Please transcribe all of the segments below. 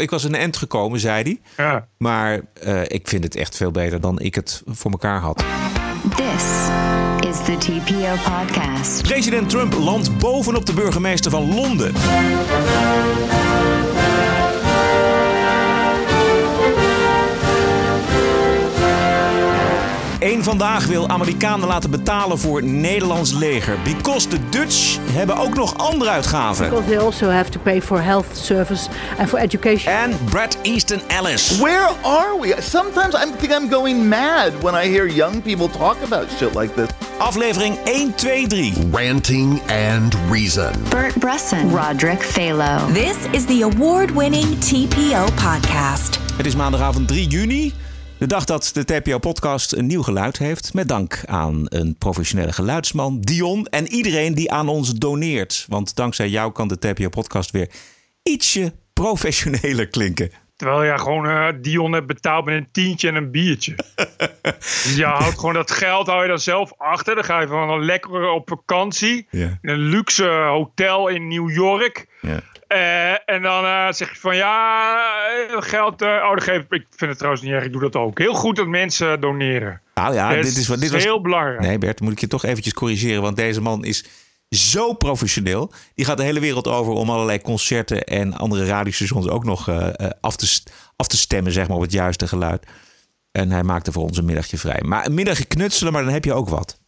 Ik was een end gekomen, zei hij. Ja. Maar uh, ik vind het echt veel beter dan ik het voor elkaar had. This is the TPO podcast. President Trump landt bovenop de burgemeester van Londen. Eén vandaag wil Amerikanen laten betalen voor Nederlands leger. Because the Dutch hebben ook nog andere uitgaven. Because they also have to pay for health service and for education. En Brad Easton Ellis. Where are we? Sometimes I think I'm going mad when I hear young people talk about shit like this. Aflevering 1, 2, 3. Ranting and Reason. Bert Bresson. Roderick Phalo. This is the award-winning TPO podcast. Het is maandagavond 3 juni. De dag dat de TPO-podcast een nieuw geluid heeft. Met dank aan een professionele geluidsman, Dion. En iedereen die aan ons doneert. Want dankzij jou kan de TPO-podcast weer ietsje professioneler klinken. Terwijl je gewoon uh, Dion hebt betaald met een tientje en een biertje. dus je houdt gewoon dat geld hou je dan zelf achter. Dan ga je van lekker op vakantie. Ja. In een luxe hotel in New York. Ja. Uh, en dan uh, zeg je van ja, geld. Uh, oh, geef, ik vind het trouwens niet erg, ik doe dat ook. Heel goed dat mensen doneren. Nou ja, dit dit is, wat, dit was heel belangrijk. Nee, Bert, moet ik je toch eventjes corrigeren. Want deze man is zo professioneel. Die gaat de hele wereld over om allerlei concerten en andere radiostations ook nog af, te, af te stemmen, zeg maar, op het juiste geluid. En hij maakte voor ons een middagje vrij. Maar een middagje knutselen, maar dan heb je ook wat.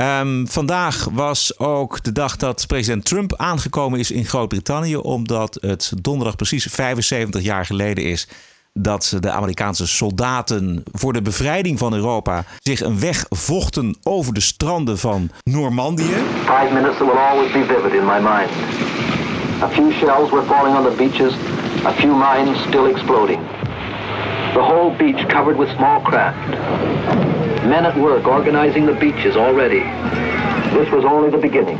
Um, vandaag was ook de dag dat president Trump aangekomen is in Groot-Brittannië, omdat het donderdag precies 75 jaar geleden is dat de Amerikaanse soldaten voor de bevrijding van Europa zich een weg vochten over de stranden van Normandië. Five minutes will always be vivid in my mind. A few shells were falling on the beaches, a few mines still exploding. The whole beach covered with small craft. Men at work organizing the beaches already. This was only the beginning.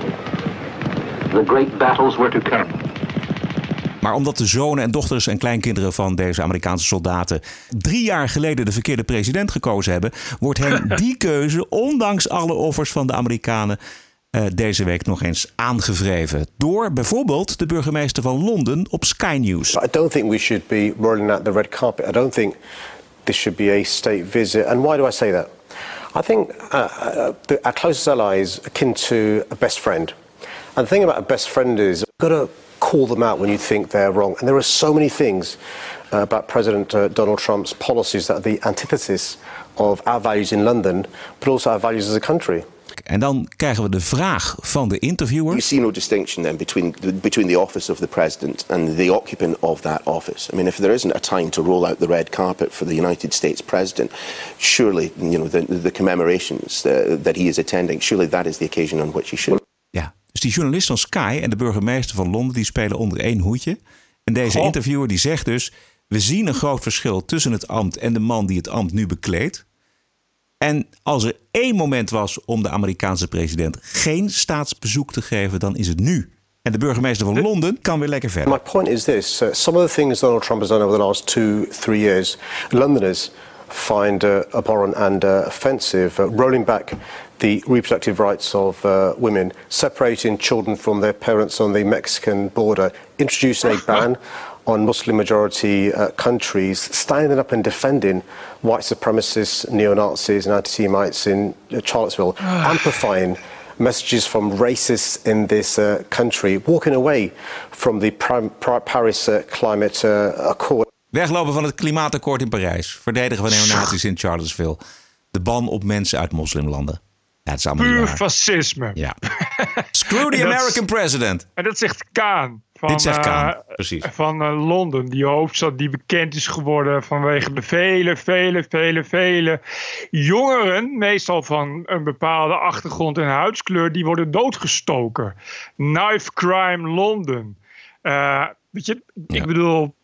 The great battles were to come. Maar omdat de zonen en dochters en kleinkinderen van deze Amerikaanse soldaten drie jaar geleden de verkeerde president gekozen hebben, wordt hen die keuze, ondanks alle offers van de Amerikanen, uh, deze week nog eens aangevreven. Door bijvoorbeeld de burgemeester van Londen op Sky News. I don't think we should be rolling out the red carpet. I don't think this should be a state visit. And why do I say that? I think uh, uh, our closest ally is akin to a best friend. And the thing about a best friend is you've got to call them out when you think they're wrong. And there are so many things uh, about President uh, Donald Trump's policies that are the antithesis of our values in London, but also our values as a country. En dan krijgen we de vraag van de interviewer. You see no distinction then between the, between the office of the president and the occupant of that office. I mean, if there isn't a time to roll out the red carpet for the United States president, surely you know the, the commemorations uh, that he is attending. Surely that is the occasion on which he should. Ja, dus die journalist van Sky en de burgemeester van Londen die spelen onder één hoedje. En deze Goh. interviewer die zegt dus: we zien een groot verschil tussen het ambt en de man die het ambt nu bekleedt. En als er één moment was om de Amerikaanse president geen staatsbezoek te geven, dan is het nu. En de burgemeester van Londen kan weer lekker verder. My point is this uh, some of the things Donald Trump has done over the last two, three years, Londoners find uh, abhorrent and uh, offensive. Uh, rolling back the reproductive rights of uh, women, separating children from their parents on the Mexican border, introducing a ban on Muslim majority uh, countries, standing up and defending white supremacists, neo Nazis, and anti Semites in uh, Charlottesville, amplifying messages from racists in this uh, country, walking away from the Prim- Paris uh, Climate uh, Accord. Weglopen van het klimaatakkoord in Parijs. Verdedigen van neonazies in Charlottesville. De ban op mensen uit moslimlanden. Ja, het is allemaal niet Puur fascisme. Ja. Screw the American president. En dat zegt Kaan. Van, Dit zegt Kaan, eh, precies. Van eh, Londen, die hoofdstad die bekend is geworden vanwege de vele, vele, vele, vele jongeren, meestal van een bepaalde achtergrond en huidskleur, die worden doodgestoken. Knife crime Londen. Eh, weet je, Ja. ik bedoel,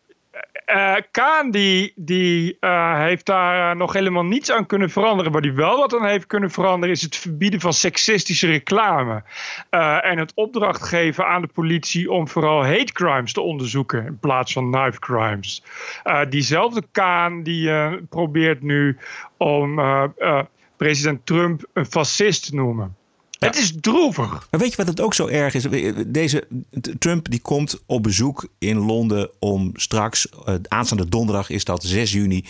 eh Kaan die, die eh, heeft daar eh, nog helemaal niets aan kunnen veranderen. Waar hij wel wat aan heeft kunnen veranderen is het verbieden van seksistische reclame. Eh, en het opdracht geven aan de politie om vooral hate crimes te onderzoeken in plaats van knife crimes. Eh, diezelfde Kaan die eh, probeert nu om eh, eh, president Trump een fascist te noemen. Het is droevig. Maar weet je wat het ook zo erg is? Deze Trump die komt op bezoek in Londen om straks, uh, aanstaande donderdag is dat 6 juni,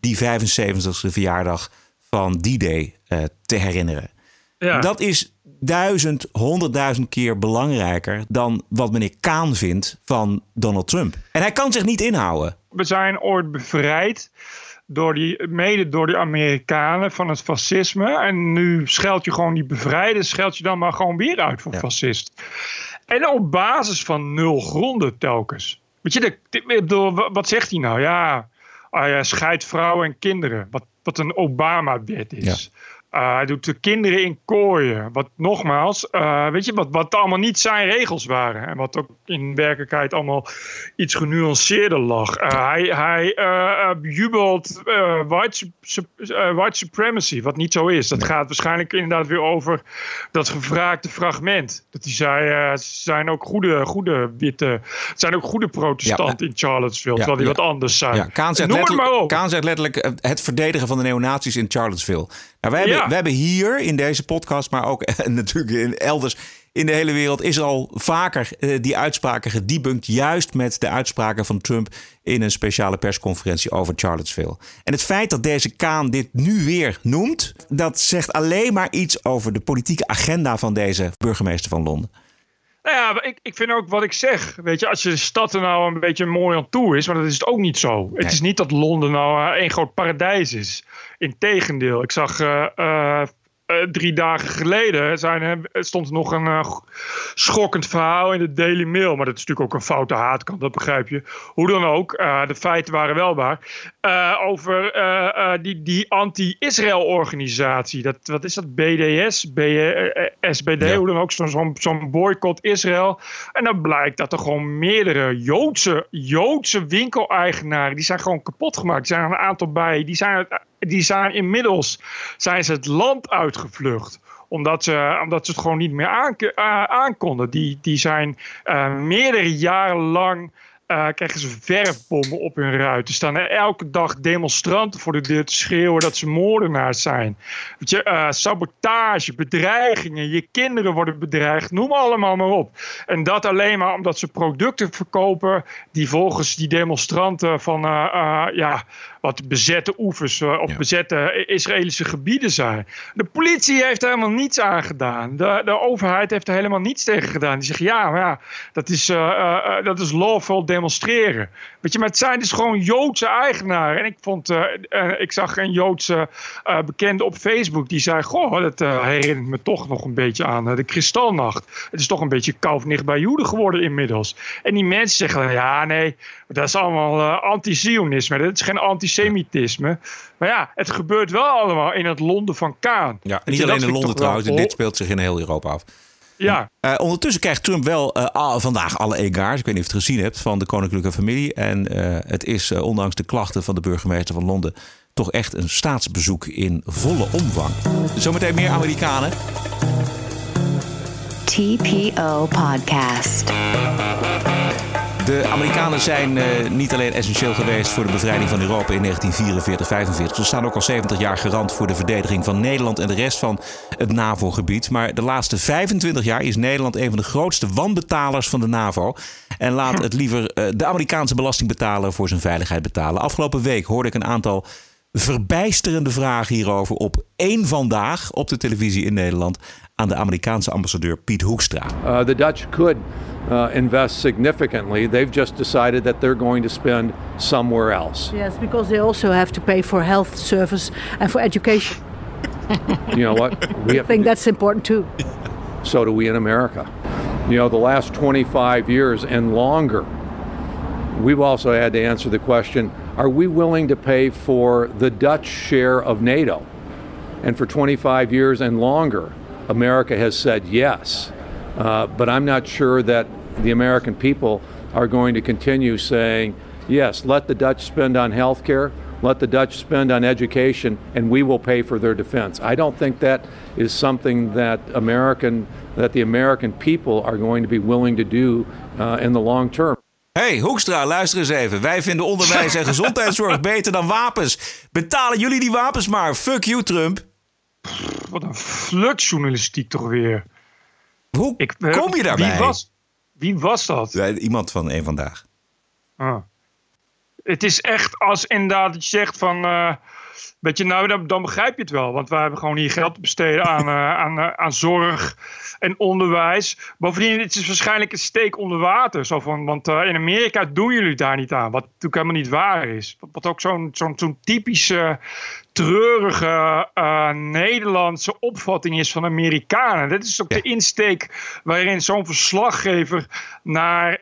die 75ste verjaardag van D-Day uh, te herinneren. Ja. Dat is duizend, honderdduizend keer belangrijker dan wat meneer Kaan vindt van Donald Trump. En hij kan zich niet inhouden. We zijn ooit bevrijd door die, mede door de Amerikanen van het fascisme. En nu scheld je gewoon die bevrijden, scheld je dan maar gewoon weer uit voor fascist. En op basis van nul gronden telkens. Weet je, de, wat zegt hij nou? Ja, uh, ja scheidt vrouwen en kinderen. Wat, wat een Obama-wet is. Uh, hij doet de kinderen in kooien. Wat nogmaals, uh, weet je, wat, wat allemaal niet zijn regels waren. En wat ook in werkelijkheid allemaal iets genuanceerder lag. Uh, hij hij jubelt white, white supremacy, wat niet zo is. Dat gaat waarschijnlijk inderdaad weer over dat gevraagde fragment. Dat hij zei, ze zijn ook goede, goede witte, zijn ook goede protestanten in Charlottesville. Ja, terwijl die wat anders zijn. Ja, Kaan zegt, Noem maar op. Kaan zegt letterlijk het verdedigen van de neonazies in Charlottesville. Nou, wij, hebben, we hebben hier in deze podcast, maar ook natuurlijk in elders in de hele wereld, is al vaker uh, die uitspraken gedebunked. Juist met de uitspraken van Trump in een speciale persconferentie over Charlottesville. En het feit dat deze Kaan dit nu weer noemt, dat zegt alleen maar iets over de politieke agenda van deze burgemeester van Londen. Nou ja, ik, ik vind ook wat ik zeg. Weet je, als je de stad er nou een beetje mooi aan toe is, maar dat is het ook niet zo. Het is niet dat Londen nou uh, één groot paradijs is. Integendeel, ik zag uh, uh, drie dagen geleden zijn, stond nog een uh, schokkend verhaal in de Daily Mail. Maar dat is natuurlijk ook een foute haatkant, dat begrijp je. Hoe dan ook, uh, de feiten waren wel waar. over die, die anti-Israël organisatie. Dat, wat is dat? BDS? B SBD, ja. hoe dan ook. Zo'n zo boycott Israël. En dan blijkt dat er gewoon meerdere Joodse, Joodse winkeleigenaren... die zijn gewoon kapot gemaakt. Er zijn een aantal bij. Die zijn die zijn inmiddels zijn ze het land uitgevlucht omdat ze, omdat ze het gewoon niet meer aan, aankonden. Die, die zijn uh, meerdere jaren lang uh, krijgen ze verfbommen op hun ruit. Er staan elke dag demonstranten voor de deur te schreeuwen dat ze moordenaars zijn. Weet je, uh, sabotage, bedreigingen, je kinderen worden bedreigd, noem allemaal maar op. En dat alleen maar omdat ze producten verkopen die volgens die demonstranten van uh, ja, wat bezette oevers of bezette Israëlische gebieden zijn. De politie heeft er helemaal niets aan gedaan. De, de overheid heeft er helemaal niets tegen gedaan. Die zeggen ja, maar ja, dat is, dat is lawful demonstreren. Weet je, maar het zijn dus gewoon Joodse eigenaren. En ik vond, uh, uh, ik zag een Joodse uh, bekende op Facebook die zei: Goh, dat herinnert me toch nog een beetje aan de Kristalnacht. Het is toch een beetje koufnicht bij Joden geworden inmiddels. En die mensen zeggen: Ja, nee, dat is allemaal anti-Zionisme. Dat is geen antisemitisme. Maar ja, het gebeurt wel allemaal in het Londen van Kaan. Ja, niet alleen in Londen trouwens, dit speelt zich in heel Europa af. Ja. Uh, ondertussen krijgt Trump wel uh, vandaag alle egaars. Ik weet niet of je het gezien hebt van de koninklijke familie. En uh, het is ondanks de klachten van de burgemeester van Londen toch echt een staatsbezoek in volle omvang. Zometeen meer Amerikanen. TPO Podcast. De Amerikanen zijn uh, niet alleen essentieel geweest voor de bevrijding van Europa in 1944-45. Ze staan ook al 70 jaar garant voor de verdediging van Nederland en de rest van het NAVO-gebied. Maar de laatste 25 jaar is Nederland een van de grootste wanbetalers van de NAVO. En laat het liever uh, de Amerikaanse belastingbetaler voor zijn veiligheid betalen. Afgelopen week hoorde ik een aantal verbijsterende vragen hierover op één vandaag op de televisie in Nederland aan de Amerikaanse ambassadeur Piet Hoekstra. Uh, the Dutch could uh, invest significantly. They've just decided that they're going to spend somewhere else. Yes, because they also have to pay for health service and for education. you know what? We I think that's important too. So do we in America. You know, the last 25 years and longer, we've also had to answer the question are we willing to pay for the Dutch share of NATO? And for 25 years and longer, America has said yes. Uh, but I'm not sure that the American people are going to continue saying, yes, let the Dutch spend on health care, let the Dutch spend on education, and we will pay for their defense. I don't think that is something that American that the American people are going to be willing to do uh, in the long term. Hey, Hoekstra, luister eens even. Wij vinden onderwijs en gezondheidszorg beter dan wapens. Betalen jullie die wapens maar. Fuck you, Trump. wat een flutjournalistiek toch weer. Hoe Ik, eh, kom je daarbij? Wie was, wie was dat? Ja, Iemand van een vandaag. Ah. Het is echt als inderdaad dat je zegt van... eh, weet je, nou, dan, dan begrijp je het wel. Want wij hebben gewoon hier geld te besteden aan, eh, aan, eh, aan zorg en onderwijs. Bovendien, het is waarschijnlijk een steek onder water. Zo van, want eh, in Amerika doen jullie daar niet aan. Wat natuurlijk helemaal niet waar is. Wat, ook zo'n zo'n zo'n typische treurige Nederlandse opvatting is van Amerikanen. Dit is ook de insteek waarin zo'n verslaggever naar,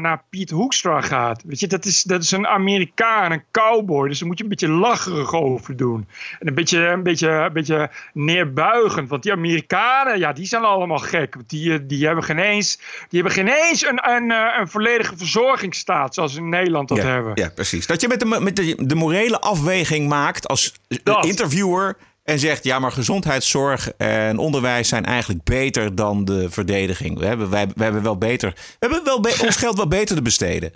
naar Piet Hoekstra gaat. Weet je, dat is, dat is een Amerikaan, een cowboy. Dus daar moet je een beetje lacherig over doen. En een beetje, een beetje, een beetje neerbuigend. Want die Amerikanen, ja, die zijn allemaal gek. Die, eh, die hebben geen eens, die hebben geen eens een, een, eh, een volledige verzorgingsstaat zoals in Nederland dat ja, hebben. ja, precies. Dat je met de, met de, de morele afweging maakt als Dat. interviewer en zegt: ja, maar gezondheidszorg en onderwijs zijn eigenlijk beter dan de verdediging. We hebben, wij, we hebben wel beter, we hebben wel ons geld wel beter te besteden.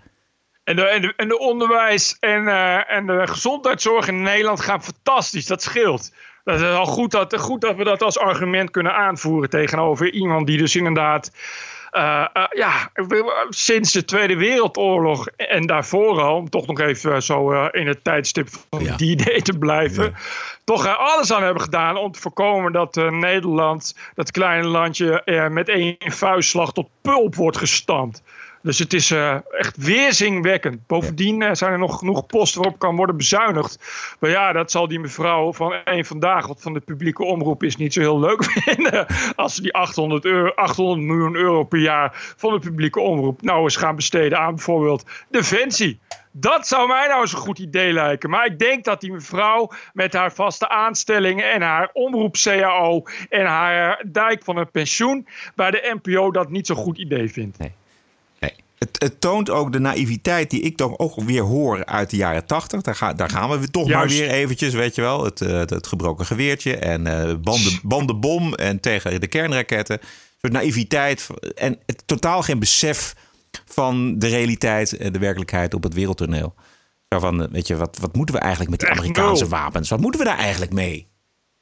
En de, en de, en de onderwijs en, eh, en de gezondheidszorg in Nederland gaan fantastisch. Dat scheelt. Dat is al goed dat, goed dat we dat als argument kunnen aanvoeren tegenover iemand die dus inderdaad. eh, eh, ja, sinds de Tweede Wereldoorlog en daarvoor al, om toch nog even zo in het tijdstip van die idee te blijven, toch er alles aan hebben gedaan om te voorkomen dat Nederland, dat kleine landje, met één vuistslag tot pulp wordt gestampt. Dus het is eh, echt weerzinwekkend. Bovendien eh, zijn er nog genoeg posten waarop kan worden bezuinigd. Maar ja, dat zal die mevrouw van één vandaag, wat van de publieke omroep is, niet zo heel leuk vinden. Als ze die 800, euro, 800 miljoen euro per jaar van de publieke omroep nou eens gaan besteden aan bijvoorbeeld Defensie. Dat zou mij nou eens een goed idee lijken. Maar ik denk dat die mevrouw met haar vaste aanstellingen en haar omroep-CAO en haar dijk van een pensioen bij de NPO dat niet zo'n goed idee vindt. Nee. Het, het toont ook de naïviteit die ik toch ook weer hoor uit de jaren tachtig. Daar, ga, daar gaan we toch Juist. maar weer eventjes, weet je wel. Het, eh, het gebroken geweertje en eh, banden, bandenbom en tegen de kernraketten. Een soort naïviteit en het, totaal geen besef van de realiteit en de werkelijkheid op het wereldtoneel. Van, eh, weet je, wat, wat moeten we eigenlijk met die Amerikaanse wapens? Wat moeten we daar eigenlijk mee?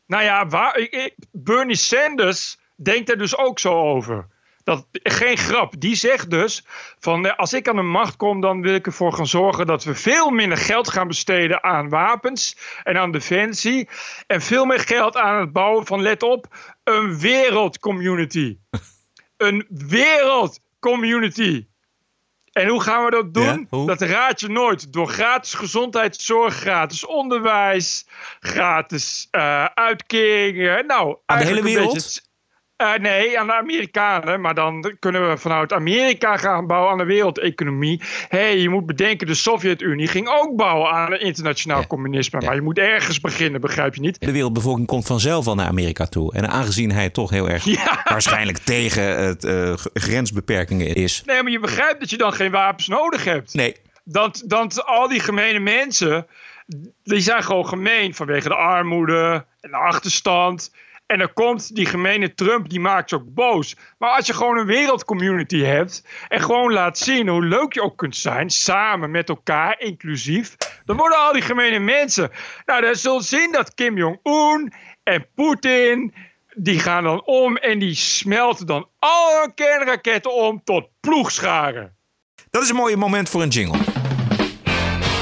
Nou ja, waar, ik- ik- Bernie Sanders denkt er dus ook zo over. Dat, geen grap. Die zegt dus: van eh, als ik aan de macht kom, dan wil ik ervoor gaan zorgen dat we veel minder geld gaan besteden aan wapens en aan defensie. En veel meer geld aan het bouwen van, let op, een wereldcommunity. een wereldcommunity. En hoe gaan we dat doen? Ja, dat raad je nooit. Door gratis gezondheidszorg, gratis onderwijs, gratis eh, uitkeringen. Nou, Aan de hele wereld? Eh, nee, aan de Amerikanen. Maar dan kunnen we vanuit Amerika gaan bouwen aan de wereldeconomie. Hé, hey, je moet bedenken, de Sovjet-Unie ging ook bouwen aan internationaal communisme. Maar je moet ergens beginnen, begrijp je niet? De wereldbevolking komt vanzelf al naar Amerika toe. En aangezien hij toch heel erg Ja. waarschijnlijk tegen het, eh, grensbeperkingen is. Nee, maar je begrijpt dat je dan geen wapens nodig hebt. Nee, dat, dat al die gemene mensen, die zijn gewoon gemeen vanwege de armoede en de achterstand. En dan komt die gemene Trump, die maakt ze ook boos. Maar als je gewoon een wereldcommunity hebt en gewoon laat zien hoe leuk je ook kunt zijn, samen met elkaar, inclusief, dan worden al die gemene mensen. Nou, dan zul je zien dat Kim Jong-un en Poetin, die gaan dan om en die smelten dan al hun kernraketten om tot ploegscharen. dat is een mooi moment voor een jingle.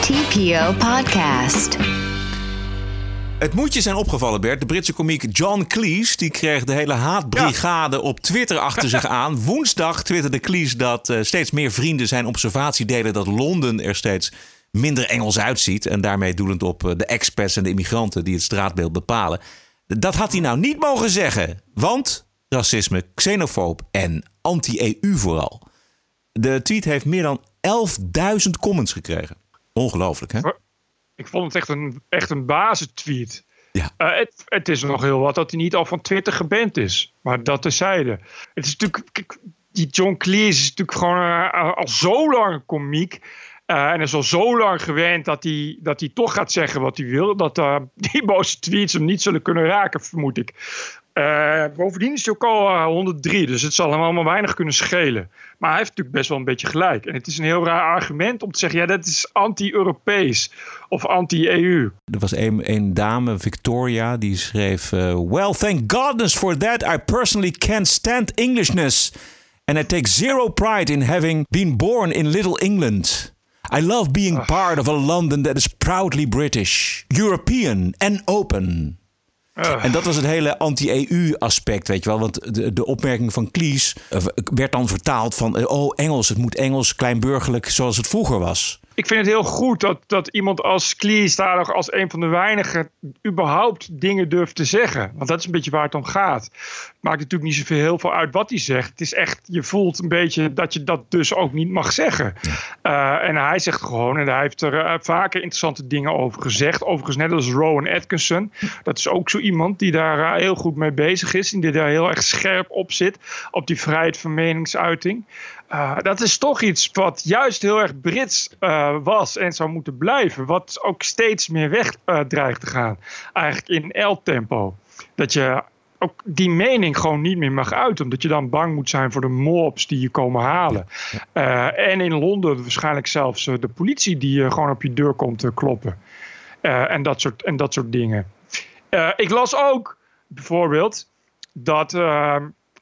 TPO Podcast. Het moet je zijn opgevallen, Bert. De Britse komiek John Cleese die kreeg de hele haatbrigade op Twitter achter zich aan. Woensdag twitterde Cleese dat eh, steeds meer vrienden zijn observatie delen dat Londen er steeds minder Engels uitziet. En daarmee doelend op eh, de expats en de immigranten die het straatbeeld bepalen. Dat had hij nou niet mogen zeggen, want racisme, xenofoob en anti-EU vooral. De tweet heeft meer dan 11.000 comments gekregen. Ongelooflijk, hè? Ik vond het echt een, echt een. Ja. Eh, het, het is nog heel wat dat hij niet al van Twitter geband is. Maar dat terzijde. Het is natuurlijk... die John Cleese is natuurlijk gewoon eh, al zo lang een komiek. eh, en is al zo lang gewend dat hij, dat hij toch gaat zeggen wat hij wil. Dat die boze tweets hem niet zullen kunnen raken, vermoed ik. Uh, bovendien is hij ook al uh, 103, dus het zal hem allemaal weinig kunnen schelen. Maar hij heeft natuurlijk best wel een beetje gelijk. En het is een heel raar argument om te zeggen: ja, dat is anti-Europees of anti-EU. Er was een, een dame, Victoria, die schreef: uh, Well, thank goodness for that. I personally can't stand Englishness. And I take zero pride in having been born in Little England. I love being part of a London that is proudly British, European and open. En dat was het hele anti-EU-aspect, weet je wel. Want de, de opmerking van Klies werd dan vertaald van... oh, Engels, het moet Engels, kleinburgerlijk, zoals het vroeger was ik vind het heel goed dat, dat iemand als Cleese daar nog als een van de weinigen überhaupt dingen durft te zeggen. Want dat is een beetje waar het om gaat. Het maakt natuurlijk niet zoveel heel veel uit wat hij zegt. Het is echt, je voelt een beetje dat je dat dus ook niet mag zeggen. Uh, en hij zegt gewoon, en hij heeft er uh, vaker interessante dingen over gezegd. Overigens net als Rowan Atkinson. Dat is ook zo iemand die daar uh, heel goed mee bezig is. En die daar heel erg scherp op zit. Op die vrijheid van meningsuiting. Uh, dat is toch iets wat juist heel erg Brits uh, was en zou moeten blijven. Wat ook steeds meer weg uh, dreigt te gaan. Eigenlijk in L-tempo. Dat je ook die mening gewoon niet meer mag uiten. Omdat je dan bang moet zijn voor de mobs die je komen halen. en in Londen waarschijnlijk zelfs de politie die gewoon op je deur komt te kloppen. en, dat soort, en dat soort dingen. ik las ook bijvoorbeeld dat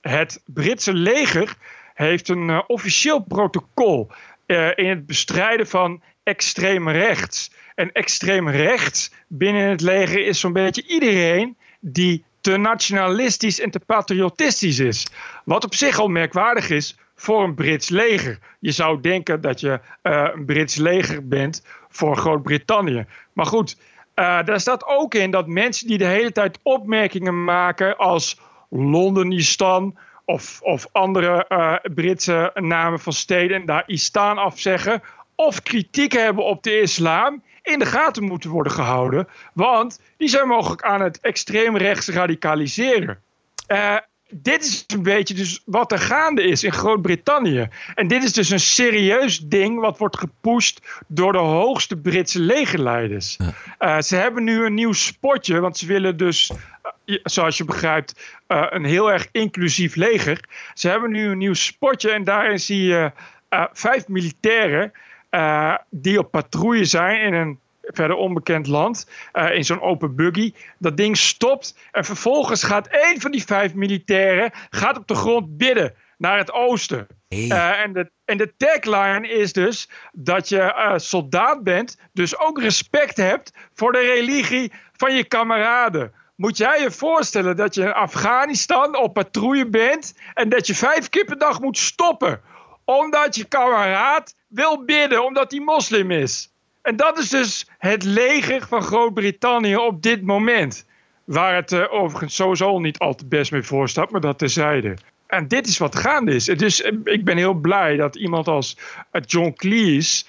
het Britse leger heeft een uh, officieel protocol uh, in het bestrijden van extreem rechts. En extreem rechts binnen het leger is zo'n beetje iedereen die te nationalistisch en te patriotistisch is. Wat op zich al merkwaardig is voor een Brits leger. Je zou denken dat je uh, een Brits leger bent voor Groot-Brittannië. Maar goed, daar staat ook in dat mensen die de hele tijd opmerkingen maken als Londenistan of, of andere uh, Britse namen van steden en daar Istaan afzeggen. Of kritiek hebben op de islam in de gaten moeten worden gehouden. Want die zijn mogelijk aan het extreemrechts radicaliseren. Uh, dit is een beetje dus wat er gaande is in Groot-Brittannië. En dit is dus een serieus ding wat wordt gepusht door de hoogste Britse legerleiders. Uh, ze hebben nu een nieuw spotje, want ze willen dus zoals je begrijpt, uh, een heel erg inclusief leger. Ze hebben nu een nieuw spotje en daarin zie je vijf militairen die op patrouille zijn in een verder onbekend land, in zo'n open buggy. Dat ding stopt en vervolgens gaat één van die vijf militairen gaat op de grond bidden naar het oosten. Hey. en, de, en de tagline is dus dat je soldaat bent, dus ook respect hebt voor de religie van je kameraden. Moet jij je voorstellen dat je in Afghanistan op patrouille bent en dat je vijf keer per dag moet stoppen omdat je kameraad wil bidden omdat hij moslim is. En dat is dus het leger van Groot-Brittannië op dit moment. Waar het uh, overigens sowieso niet al te best mee voorstaat, maar dat terzijde. En dit is wat gaande is. Dus uh, ik ben heel blij dat iemand als uh, John Cleese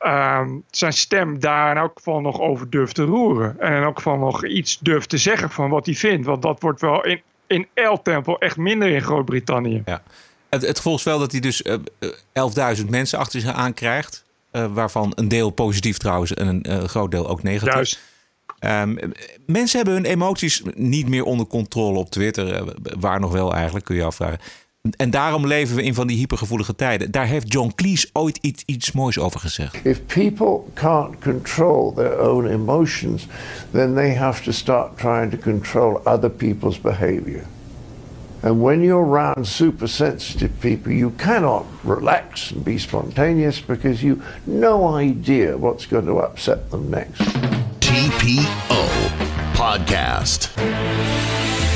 uh, zijn stem daar in elk geval nog over durft te roeren. En in elk geval nog iets durft te zeggen van wat hij vindt. Want dat wordt wel in, in L-tempo echt minder in Groot-Brittannië. Ja. Het, het volgt wel dat hij dus uh, eh, 11.000 mensen achter zich aankrijgt. Uh, waarvan een deel positief trouwens en een uh, groot deel ook negatief. Juist. Um, mensen hebben hun emoties niet meer onder controle op Twitter. waar nog wel eigenlijk, kun je afvragen. En daarom leven we in van die hypergevoelige tijden. Daar heeft John Cleese ooit iets, iets moois over gezegd. If people can't control their own emotions, then they have to start trying to control other people's behavior. And when you're around super sensitive people, you cannot relax and be spontaneous because you no idea what's going to upset them next. TPO Podcast.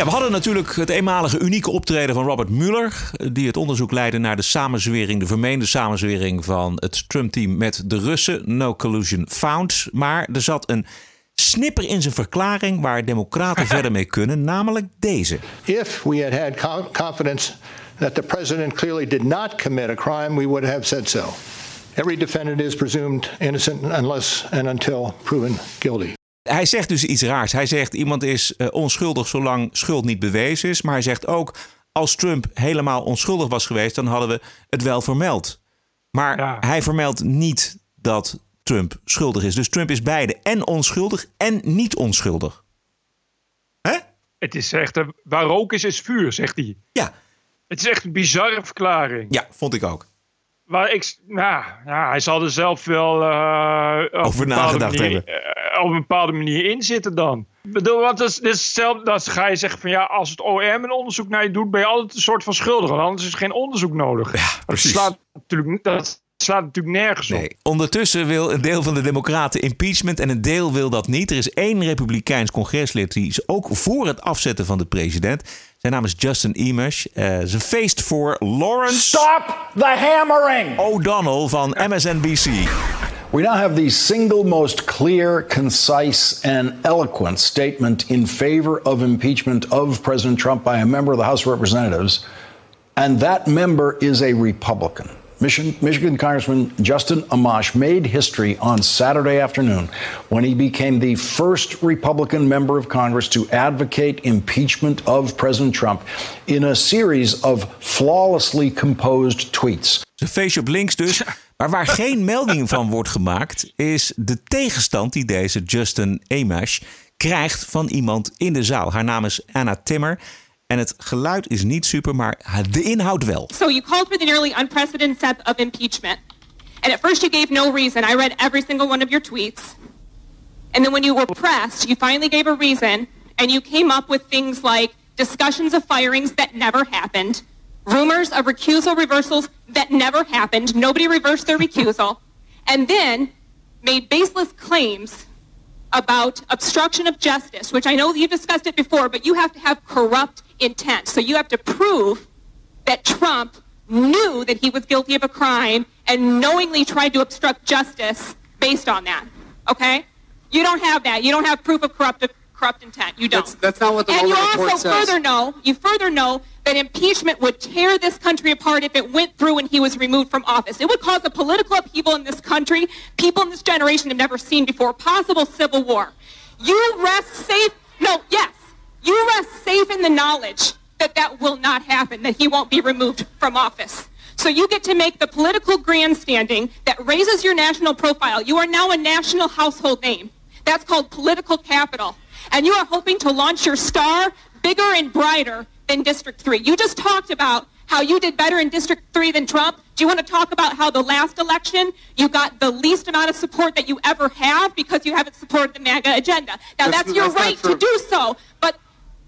Ja, we hadden natuurlijk het eenmalige unieke optreden van Robert Mueller, die het onderzoek leidde naar de samenzwering, de vermeende samenzwering van het Trump-team met de Russen. No collusion found. Maar er zat een snipper in zijn verklaring waar democraten verder mee kunnen, namelijk deze. If we had had confidence that the president clearly did not commit a crime, we would have said so. Every defendant is presumed innocent unless and until proven guilty. Hij zegt dus iets raars. Hij zegt iemand is uh, onschuldig zolang schuld niet bewezen is. Maar hij zegt ook als Trump helemaal onschuldig was geweest, dan hadden we het wel vermeld. Maar ja. hij vermeldt niet dat Trump schuldig is. Dus Trump is beide en onschuldig en niet onschuldig. Hè? Het is echt, waar rook is, is vuur, zegt hij. Ja. Het is echt een bizarre verklaring. Ja, vond ik ook. Maar ik, nou, ja, hij zal er zelf wel uh, over nagedacht manier, hebben. Uh, op een bepaalde manier in zitten dan. Ik bedoel, want dat is, dat is zelf, dat ga je zeggen van ja, als het OM een onderzoek naar je doet, ben je altijd een soort van schuldig. Want anders is er geen onderzoek nodig. Ja, precies. Dat slaat natuurlijk, dat slaat natuurlijk nergens op. Nee. Ondertussen wil een deel van de Democraten impeachment en een deel wil dat niet. Er is één Republikeins congreslid die is ook voor het afzetten van de president. Zijn naam is Justin Emish. Uh, zijn feest voor Lawrence. Stop the hammering! O'Donnell van MSNBC. We now have the single most clear, concise, and eloquent statement in favor of impeachment of President Trump by a member of the House of Representatives, and that member is a Republican. Michigan, Michigan, Congressman Justin Amash made history on Saturday afternoon when he became the first Republican member of Congress to advocate impeachment of President Trump in a series of flawlessly composed tweets. Zijn feestje op links dus. Maar waar geen melding van wordt gemaakt, is de tegenstand die deze Justin Amash krijgt van iemand in de zaal. Haar naam is Anna Timmer. En het geluid is niet super, maar de inhoud wel. So you called for the nearly unprecedented step of impeachment. And at first you gave no reason. I read every single one of your tweets. And then when you were pressed, you finally gave a reason. And you came up with things like discussions of firings that never happened. Rumors of recusal reversals that never happened. Nobody reversed their recusal. And then made baseless claims about obstruction of justice, which I know you've discussed it before, but you have to have corrupt intent. So you have to prove that Trump knew that he was guilty of a crime and knowingly tried to obstruct justice based on that. Okay? You don't have that. You don't have proof of corrupt corrupt intent. You don't. That's, that's not what the and you Mueller report also further know, you further know that impeachment would tear this country apart if it went through when he was removed from office. It would cause a political upheaval in this country people in this generation have never seen before, possible civil war. You rest safe. No, yes. You rest safe in the knowledge that that will not happen, that he won't be removed from office. So you get to make the political grandstanding that raises your national profile. You are now a national household name. That's called political capital. And you are hoping to launch your star bigger and brighter than District 3. You just talked about how you did better in District 3 than Trump. Do you want to talk about how the last election you got the least amount of support that you ever have because you haven't supported the MAGA agenda? Now, that's, That's- your that's right to do so, but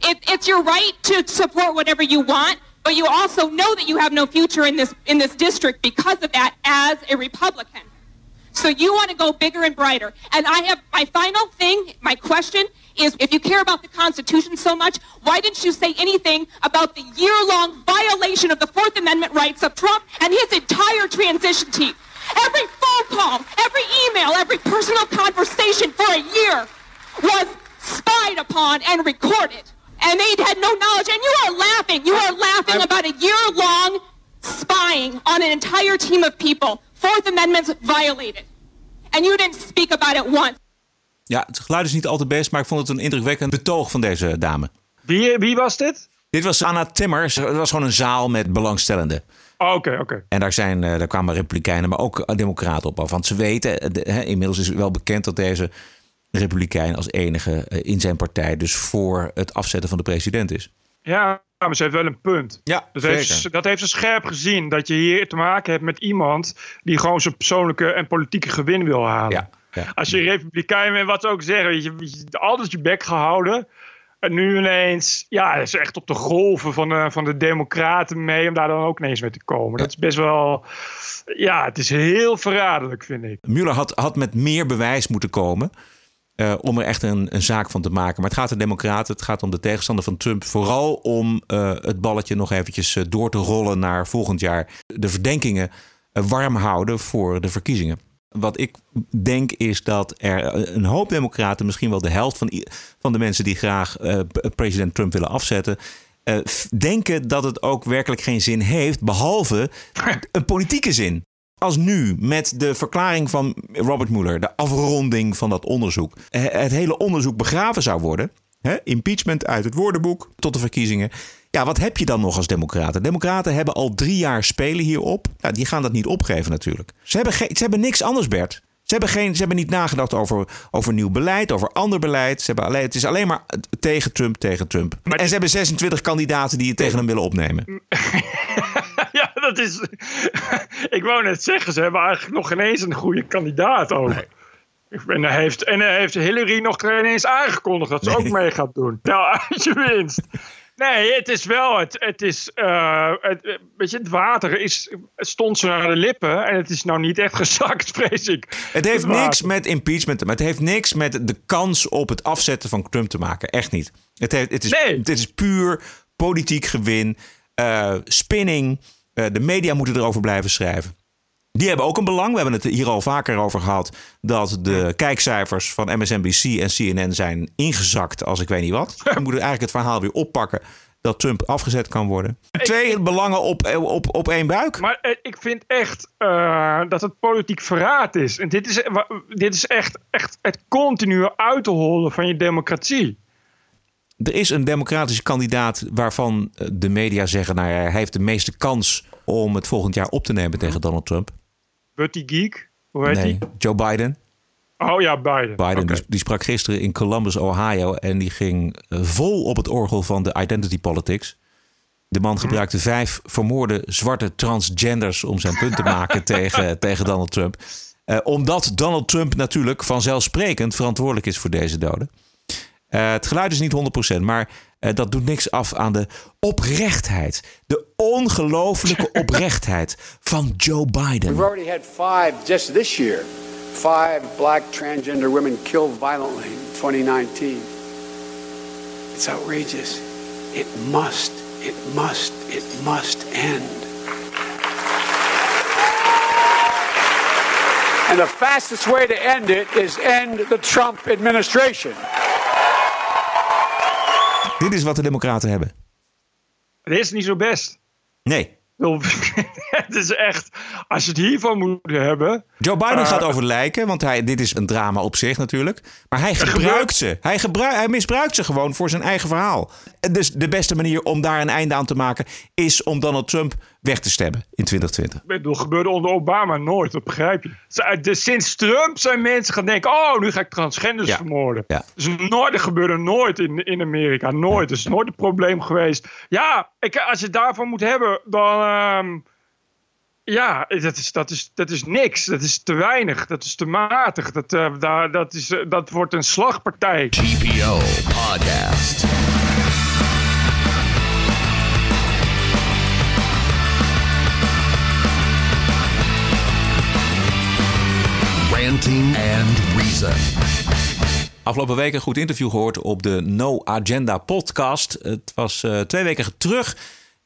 it, it's your right to support whatever you want, but you also know that you have no future in this in this district because of that as a Republican. So you want to go bigger and brighter. And I have my final thing, my question is if you care about the Constitution so much, why didn't you say anything about the year-long violation of the Fourth Amendment rights of Trump and his entire transition team? Every phone call, every email, every personal conversation for a year was spied upon and recorded. And they had no knowledge. And you are laughing. You are laughing about a year-long spying on an entire team of people. Fourth Amendment's violated. And you didn't speak about it once. Ja, het geluid is niet altijd best, maar ik vond het een indrukwekkend betoog van deze dame. Wie, wie was dit? Dit was Anna Timmer. Het was gewoon een zaal met belangstellenden. Oh, Oké, oké. En daar, zijn, eh, daar kwamen republikeinen, maar ook eh, democraten op af. Want ze weten, eh, de- inmiddels is wel bekend dat deze republikein als enige eh, in zijn partij dus voor het afzetten van de president is. Ja, maar ze heeft wel een punt. Ja, dat, heeft, zeker. dat heeft ze scherp gezien. Dat je hier te maken hebt met iemand die gewoon zijn persoonlijke en politieke gewin wil halen. Als je republikein bent, wat ze ook zeggen, weet je, altijd je bek gehouden. En nu ineens, ja, is echt op de golven van de, van de democraten mee om daar dan ook ineens mee te komen. Dat is best wel, ja, het is heel verraderlijk, vind ik. Mueller had, had met meer bewijs moeten komen. Eh, om er echt een, een zaak van te maken. Maar het gaat de Democraten, het gaat om de tegenstander van Trump. Vooral om eh, het balletje nog eventjes eh, door te rollen naar volgend jaar. De verdenkingen warm houden voor de verkiezingen. Wat ik denk is dat er een hoop Democraten, misschien wel de helft van, van de mensen die graag president Trump willen afzetten. denken dat het ook werkelijk geen zin heeft, behalve een politieke zin. Als nu met de verklaring van Robert Mueller, de afronding van dat onderzoek, eh, het hele onderzoek begraven zou worden, hè, impeachment uit het woordenboek tot de verkiezingen. Ja, wat heb je dan nog als democraten? Democraten hebben al drie jaar spelen hierop. Ja, die gaan dat niet opgeven natuurlijk. Ze hebben, ze hebben niks anders, Bert. Ze hebben, geen, ze hebben niet nagedacht over, over nieuw beleid, over ander beleid. Ze hebben alleen, het is alleen maar tegen Trump, tegen Trump. en ze hebben 26 kandidaten die het tegen hem willen opnemen. dat is. ik wou net zeggen, ze hebben eigenlijk nog ineens een goede kandidaat ook. En, hij heeft, en hij heeft Hillary nog ineens aangekondigd dat ze ook mee gaat doen. Nou, als je winst. Nee, het is wel. Het, het is. Uh, het, weet je, het water is, stond ze naar de lippen. En het is nou niet echt gezakt, vrees ik. Het heeft niks met impeachment te maken. Het heeft niks met de kans op het afzetten van Trump te maken. Echt niet. Het, heeft, het, is, nee. het is puur politiek gewin. Uh, spinning. Uh, de media moeten erover blijven schrijven. Die hebben ook een belang. We hebben het hier al vaker over gehad. Dat de kijkcijfers van MSNBC en CNN zijn ingezakt als ik weet niet wat. We moeten eigenlijk het verhaal weer oppakken dat Trump afgezet kan worden. Twee belangen op, op, op één buik. Maar eh, ik vind echt uh, dat het politiek verraad is. En dit is, dit is echt, echt het continue uit te hollen van je democratie. Er is een democratische kandidaat waarvan de media zeggen... nou ja, hij heeft de meeste kans om het volgend jaar op te nemen tegen Donald Trump. Buddy Geek? Hoe heet nee, die? Joe Biden. Oh ja, Biden. Biden okay. die, sprak gisteren in Columbus, Ohio. En die ging vol op het orgel van de identity politics. De man gebruikte vijf vermoorde zwarte transgenders om zijn punt te maken tegen, tegen Donald Trump. Uh, omdat Donald Trump natuurlijk vanzelfsprekend verantwoordelijk is voor deze doden. Uh, het geluid is niet 100%, maar uh, dat doet niks af aan de oprechtheid. De ongelofelijke oprechtheid van Joe Biden. We've already had five just this year. Five black transgender women killed violently in 2019. It's outrageous. It must, it must, it must end. And the fastest way to end it is end the Trump administration. Dit is wat de Democraten hebben. Het is niet zo best. Nee. Het is echt, als je het hiervan moet hebben. Joe Biden uh, gaat over lijken, want hij, dit is een drama op zich natuurlijk. Maar hij gebruikt ze. Hij, gebruik, hij misbruikt ze gewoon voor zijn eigen verhaal. Dus de beste manier om daar een einde aan te maken is om Donald Trump weg te stemmen in 2020. Ik bedoel, gebeurde onder Obama nooit, dat begrijp je. Dus sinds Trump zijn mensen gaan denken: oh, nu ga ik transgenders ja. vermoorden. Ja. Dus nooit, dat gebeurde nooit in, in Amerika. Nooit. Dat is nooit een probleem geweest. Ja, ik, als je het daarvan moet hebben, dan. Uh, ja, dat is, dat, is, dat is niks. Dat is te weinig. Dat is te matig. Dat, uh, daar, dat, is, uh, dat wordt een slagpartij. TPO Podcast. Ranting and Reason. Afgelopen week een goed interview gehoord op de No Agenda podcast. Het was uh, twee weken terug.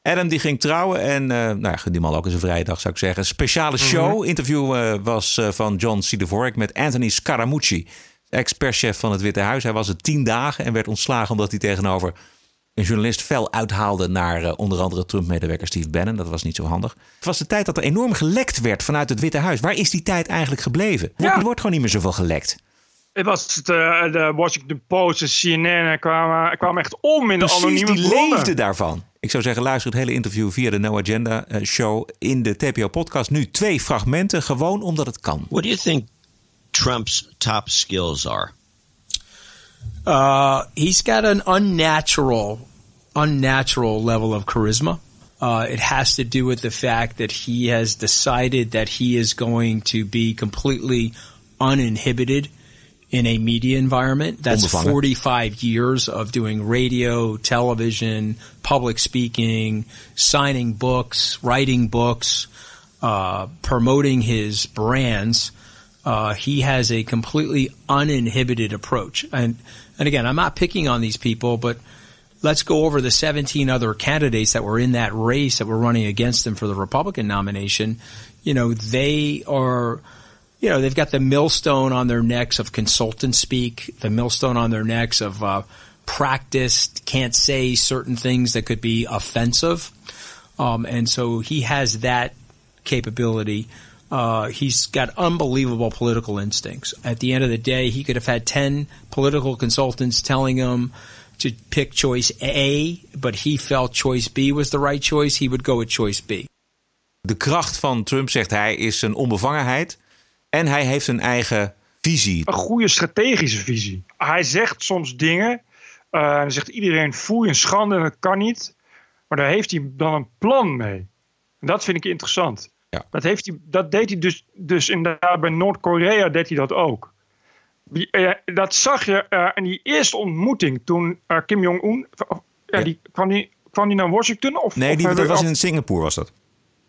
Adam die ging trouwen en uh, nou ja, die man ook eens een vrije dag zou ik zeggen. Speciale show. Mm -hmm. Interview uh, was uh, van John C. Dvorak met Anthony Scaramucci. Ex-perschef van het Witte Huis. Hij was er tien dagen en werd ontslagen omdat hij tegenover een journalist fel uithaalde naar onder andere Trump-medewerker Steve Bannon. Dat was niet zo handig. Het was de tijd dat er enorm gelekt werd vanuit het Witte Huis. Waar is die tijd eigenlijk gebleven? Ja. Er wordt gewoon niet meer zoveel gelekt. Het was de, de Washington Post en CNN kwamen, kwamen echt om in de anonieme die bronnen. leefde daarvan. Ik zou zeggen, luister het hele interview via de No Agenda show in de TPO podcast. Nu twee fragmenten, gewoon omdat het kan. What do you think Trump's top skills are? Uh, he's got an unnatural, unnatural level of charisma. Uh, it has to do with the fact that he has decided that he is going to be completely uninhibited in a media environment. That's 45 years of doing radio, television, public speaking, signing books, writing books, uh, promoting his brands. Uh, he has a completely uninhibited approach. And, and again, I'm not picking on these people, but let's go over the 17 other candidates that were in that race that were running against him for the Republican nomination. You know, they are, you know, they've got the millstone on their necks of consultant speak, the millstone on their necks of uh, practiced, can't say certain things that could be offensive. Um, and so he has that capability. Uh, he's got unbelievable political instincts. At the end of the day, he could have had 10 political consultants telling him to pick choice A, but he felt choice B was the right choice. He would go with choice B. De kracht van Trump, zegt hij, is zijn onbevangenheid. En hij heeft een eigen visie. Een goede strategische visie. Hij zegt soms dingen. Uh, en dan zegt iedereen: voel je schande en dat kan niet. Maar daar heeft hij dan een plan mee. En dat vind ik interessant. Ja. Dat, heeft hij, dat deed hij dus, dus inderdaad bij Noord-Korea deed hij dat ook. Die, uh, dat zag je uh, in die eerste ontmoeting toen Kim Jong-un. Ja, die, kwam, die, kwam die naar Washington? Of, nee, of die, dat was in Singapore, was dat?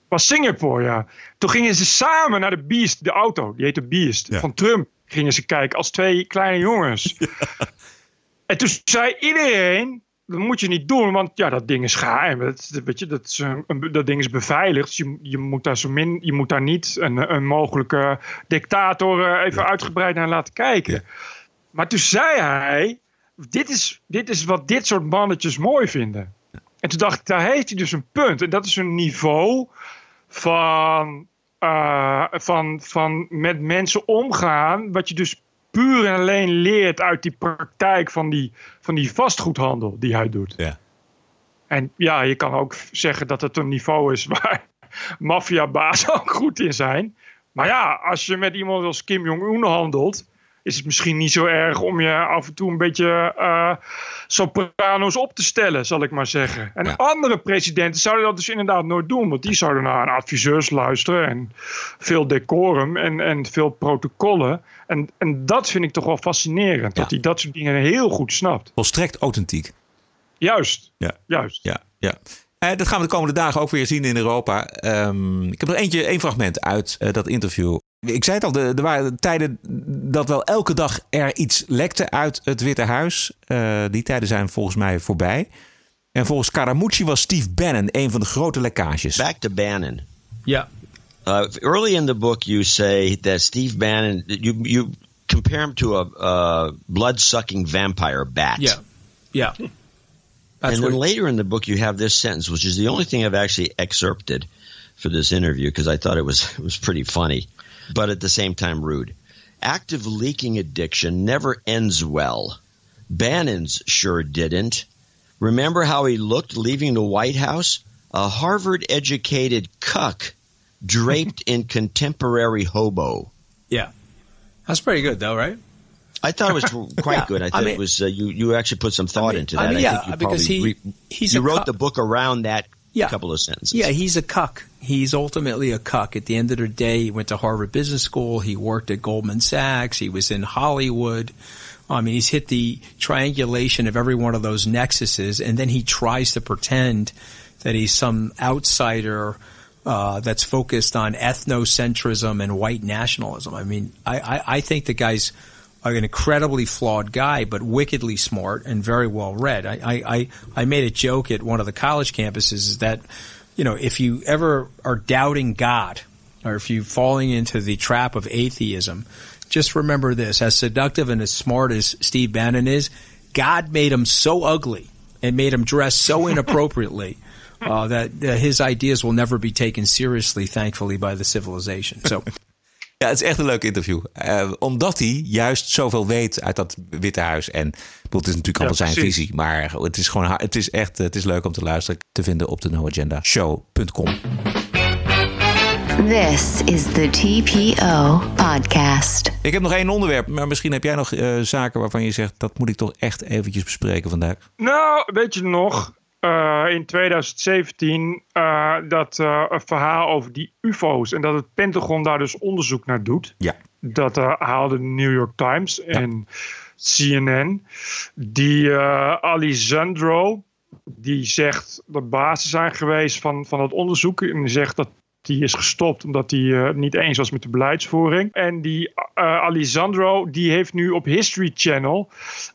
Was Singapore, ja. Toen gingen ze samen naar de Beast, de auto, die heette Beast, Ja. van Trump. Gingen ze kijken als twee kleine jongens. En toen zei iedereen, dat moet je niet doen, want ja, dat ding is geheim. Dat, weet je, dat, is een- dat ding is beveiligd. Dus je, je, moet daar zo min, je moet daar niet een, een mogelijke dictator eh, even uitgebreid naar laten kijken. Maar toen zei hij, dit is, dit is wat dit soort mannetjes mooi vinden. En toen dacht ik, daar heeft hij dus een punt. En dat is een niveau van, eh, van, van met mensen omgaan, wat je dus puur en alleen leert uit die praktijk van die, van die vastgoedhandel die hij doet. Ja. En ja, je kan ook zeggen dat het een niveau is waar maffiabazen ook goed in zijn. Maar ja, als je met iemand als Kim Jong-un handelt, is het misschien niet zo erg om je af en toe een beetje eh, soprano's op te stellen, zal ik maar zeggen. En andere presidenten zouden dat dus inderdaad nooit doen, want die zouden naar adviseurs luisteren en veel decorum en, en veel protocollen. En, en dat vind ik toch wel fascinerend, dat hij dat soort dingen heel goed snapt. Volstrekt authentiek. Juist, Ja. juist. Ja, ja. Eh, dat gaan we de komende dagen ook weer zien in Europa. Ehm, ik heb nog eentje, één fragment uit eh, dat interview. Ik zei het al, er waren tijden dat wel elke dag er iets lekte uit het Witte Huis. Eh, die tijden zijn volgens mij voorbij. En volgens Caramucci was Steve Bannon een van de grote lekkages. Back to Bannon. Yeah. Uh, early in the book, you say that Steve Bannon, you you compare him to a uh, blood-sucking vampire bat. Yeah. Yeah. That's and then what- later in the book, you have this sentence, which is the only thing I've actually excerpted for this interview because I thought it was it was pretty funny, but at the same time rude. Active leaking addiction never ends well. Bannon's sure didn't. Remember how he looked leaving the White House? A Harvard-educated cuck draped in contemporary hobo. Yeah. That's pretty good, though, right? I thought it was quite Yeah, good. I I thought mean- it was uh, you. You actually put some thought into I that. mean, yeah, think you because he- he's you wrote cu- the book around that Yeah. A couple of sentences. Yeah, he's a cuck. He's ultimately a cuck. At the end of the day, he went to Harvard Business School. He worked at Goldman Sachs. He was in Hollywood. I mean, he's hit the triangulation of every one of those nexuses, and then he tries to pretend that he's some outsider uh, that's focused on ethnocentrism and white nationalism. I mean, I, I, I think the guy's an incredibly flawed guy, but wickedly smart and very well read. I, I, I, I made a joke at one of the college campuses that, you know, if you ever are doubting God or if you're falling into the trap of atheism, just remember this as seductive and as smart as Steve Bannon is, God made him so ugly and made him dress so inappropriately. Uh, that uh, his ideas will never be taken seriously, thankfully, by the civilization. So, Ja, het is echt een leuk interview. Eh, omdat hij juist zoveel weet uit dat Witte Huis. En het is natuurlijk allemaal zijn precies. visie. Maar het is gewoon, het is echt, het is leuk om te luisteren. Te vinden op de noagendashow.com. This is the TPO podcast. Ik heb nog één onderwerp, maar misschien heb jij nog eh, zaken waarvan je zegt... dat moet ik toch echt eventjes bespreken vandaag. Nou, weet je nog, eh, in 2017 eh, dat eh, een verhaal over die UFO's en dat het Pentagon daar dus onderzoek naar doet. Ja. Dat haalde de New York Times en CNN. Die Alessandro, die zegt de basis zijn geweest van, van het onderzoek. En die zegt dat die is gestopt omdat hij het niet eens was met de beleidsvoering. En die eh Alessandro, die heeft nu op History Channel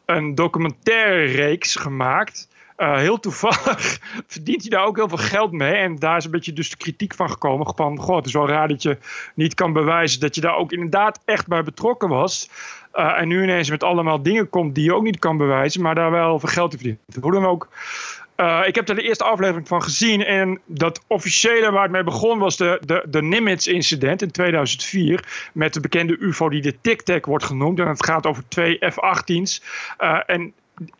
een documentaire reeks gemaakt. Eh, heel toevallig verdient hij daar ook heel veel geld mee. En daar is een beetje dus de kritiek van gekomen. Van, goh, het is wel raar dat je niet kan bewijzen dat je daar ook inderdaad echt bij betrokken was. Eh, en nu ineens met allemaal dingen komt die je ook niet kan bewijzen. Maar daar wel veel geld in verdient. Hoe dan ook. Uh, ik heb er de eerste aflevering van gezien. En dat officiële waar het mee begon was de, de, de Nimitz-incident in 2004. Met de bekende UFO die de Tic Tac wordt genoemd. En het gaat over twee F-18's. Uh, en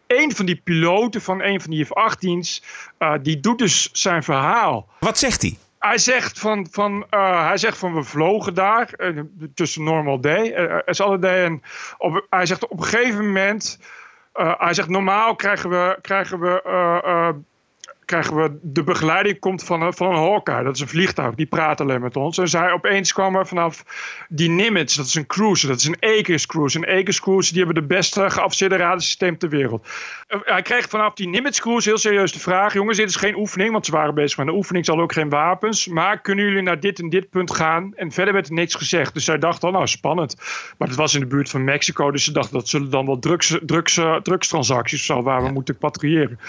een van die piloten van een van die F-18's, uh, die doet dus zijn verhaal. Wat zegt hij? Hij zegt van, van, uh, hij zegt van we vlogen daar uh, tussen normal day, as other day. En op, hij zegt op een gegeven moment, hij zegt normaal krijgen we, krijgen we krijgen we de begeleiding komt van, van een Hawkeye. Dat is een vliegtuig, die praat alleen met ons. En zij opeens kwam er vanaf die Nimitz, dat is een cruise, dat is een Aegis cruise. Een Aegis cruise, die hebben de beste geavanceerde radarsysteem ter wereld. Hij kreeg vanaf die Nimitz cruise heel serieus de vraag, jongens, dit is geen oefening, want ze waren bezig met een oefening, ze hadden ook geen wapens. Maar kunnen jullie naar dit en dit punt gaan? En verder werd er niks gezegd. Dus zij dachten, oh, nou spannend. Maar het was in de buurt van Mexico, dus ze dachten dat zullen dan wel drugs, drugs, drugstransacties of zo, waar we moeten patrouilleren.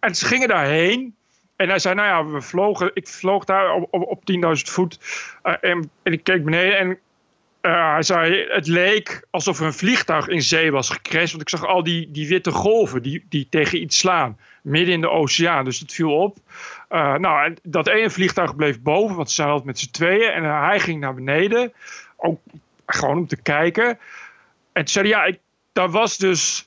En ze gingen daarheen. En hij zei, nou ja, we vlogen, ik vloog daar op, op, op 10.000 voet. Uh, en, ik keek beneden en uh, hij zei, het leek alsof een vliegtuig in zee was gecrashed. Want ik zag al die, die witte golven die, die tegen iets slaan. Midden in de oceaan. Dus het viel op. Uh, nou, en dat ene vliegtuig bleef boven, want ze altijd met z'n tweeën. En hij ging naar beneden. Ook gewoon om te kijken. En toen zei ja, ik, daar was dus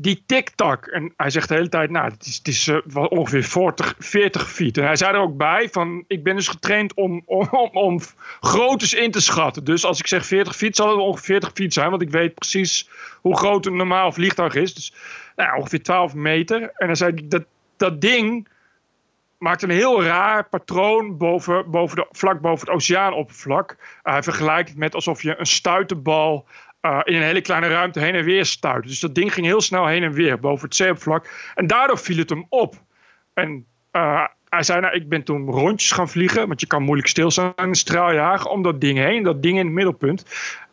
die tik-tak. En hij zegt de hele tijd, nou, het is, het is uh, ongeveer 40, 40 feet. En hij zei er ook bij van, ik ben dus getraind om, om, om, groottes in te schatten. Dus als ik zeg 40 feet, zal het ongeveer 40 feet zijn. Want ik weet precies hoe groot een normaal vliegtuig is. Dus nou, ongeveer 12 meter. En hij zei, dat, dat ding maakt een heel raar patroon boven, boven de, vlak boven het oceaanoppervlak. Hij vergelijkt het met alsof je een stuiterbal uh, in een hele kleine ruimte heen en weer stuit. Dus dat ding ging heel snel heen en weer boven het zeeoppervlak. En daardoor viel het hem op. En uh, hij zei, nou, ik ben toen rondjes gaan vliegen. Want je kan moeilijk stilstaan in een straaljager om dat ding heen. Dat ding in het middelpunt.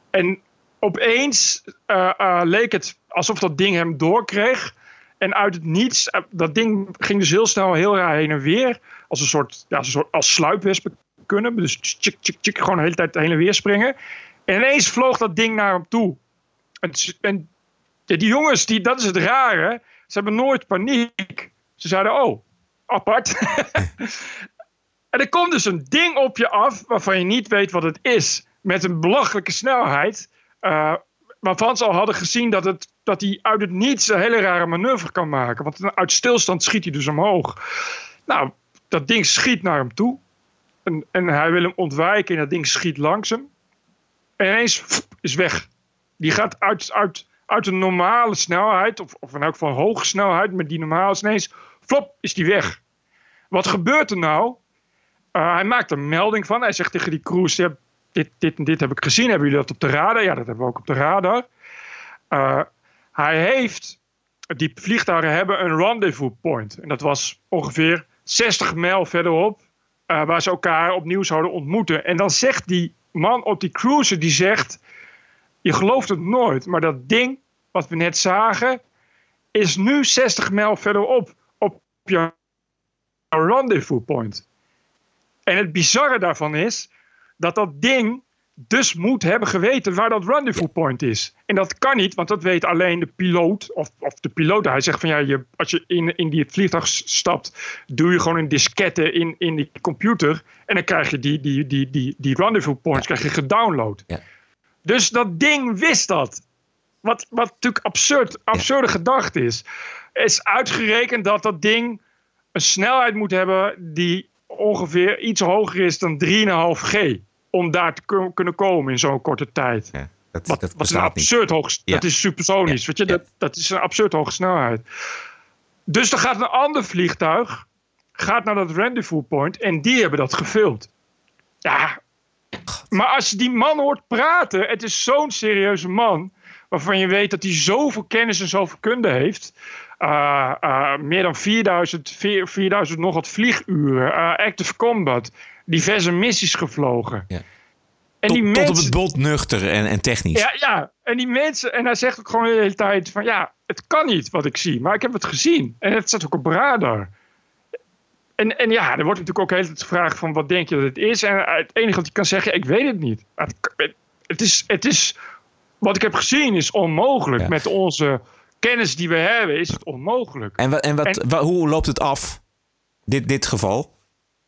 En opeens uh, leek het alsof dat ding hem doorkreeg. En uit het niets, dat ding ging dus heel snel heel raar heen en weer. Als een soort, ja, als, een soort, als sluipwespen kunnen. Dus tjik, tjik, tjik, gewoon de hele tijd heen en weer springen. En ineens vloog dat ding naar hem toe. En, en die jongens, die, dat is het rare. Ze hebben nooit paniek. Ze zeiden, oh, apart. en er komt dus een ding op je af waarvan je niet weet wat het is. Met een belachelijke snelheid. Uh, waarvan ze al hadden gezien dat, het, dat hij uit het niets een hele rare manoeuvre kan maken. Want uit stilstand schiet hij dus omhoog. Nou, dat ding schiet naar hem toe. En, en hij wil hem ontwijken en dat ding schiet langs hem. En ineens is weg. Die gaat uit, uit, uit een normale snelheid, of, of in elk hoge snelheid, met die normale ineens, flop, is die weg. Wat gebeurt er nou? Uh, hij maakt een melding van. Hij zegt tegen die ja, dit, dit en dit heb ik gezien. Hebben jullie dat op de radar? Ja, dat hebben we ook op de radar. Uh, hij heeft, die vliegtuigen hebben een rendezvous point. En dat was ongeveer 60 mijl verderop, uh, waar ze elkaar opnieuw zouden ontmoeten. En dan zegt die man op die cruiser die zegt: Je gelooft het nooit, maar dat ding wat we net zagen, is nu 60 mijl verderop op je rendezvous point. En het bizarre daarvan is dat dat ding dus moet hebben geweten waar dat rendezvous point is. En dat kan niet, want dat weet alleen de piloot. Of, of de piloot, hij zegt van ja, je, als je in, in die vliegtuig stapt, doe je gewoon een diskette in, in die computer. En dan krijg je die, die, die, die, die rendezvous points krijg je gedownload. Ja. Dus dat ding wist dat. Wat, wat natuurlijk absurd, absurde ja. gedachte is. Is uitgerekend dat dat ding een snelheid moet hebben die ongeveer iets hoger is dan 3,5 G om daar te kunnen komen in zo'n korte tijd. Ja, dat, wat, dat wat een absurd hoog, ja. dat is supersonisch, ja. weet je, dat, dat is een absurd hoge snelheid. Dus er gaat een ander vliegtuig, gaat naar dat rendezvous point en die hebben dat gefilmd. Ja, maar als je die man hoort praten, het is zo'n serieuze man, waarvan je weet dat hij zoveel kennis en zoveel kunde heeft. Uh, uh, meer dan 4000, 4000 nog wat vlieguren, uh, active combat, diverse missies gevlogen. Ja. En tot, die mensen, tot op het bot nuchter en, en technisch. Ja, ja, en die mensen, en hij zegt ook gewoon de hele tijd van ja, het kan niet wat ik zie, maar ik heb het gezien. En het staat ook op radar. En, en ja, er wordt natuurlijk ook de hele tijd gevraagd van wat denk je dat het is. En het enige wat hij kan zeggen, ik weet het niet. Het, het, is, het is, wat ik heb gezien is onmogelijk ja. met onze kennis die we hebben, is het onmogelijk. En, en, wat, wa- hoe loopt het af, dit, dit geval?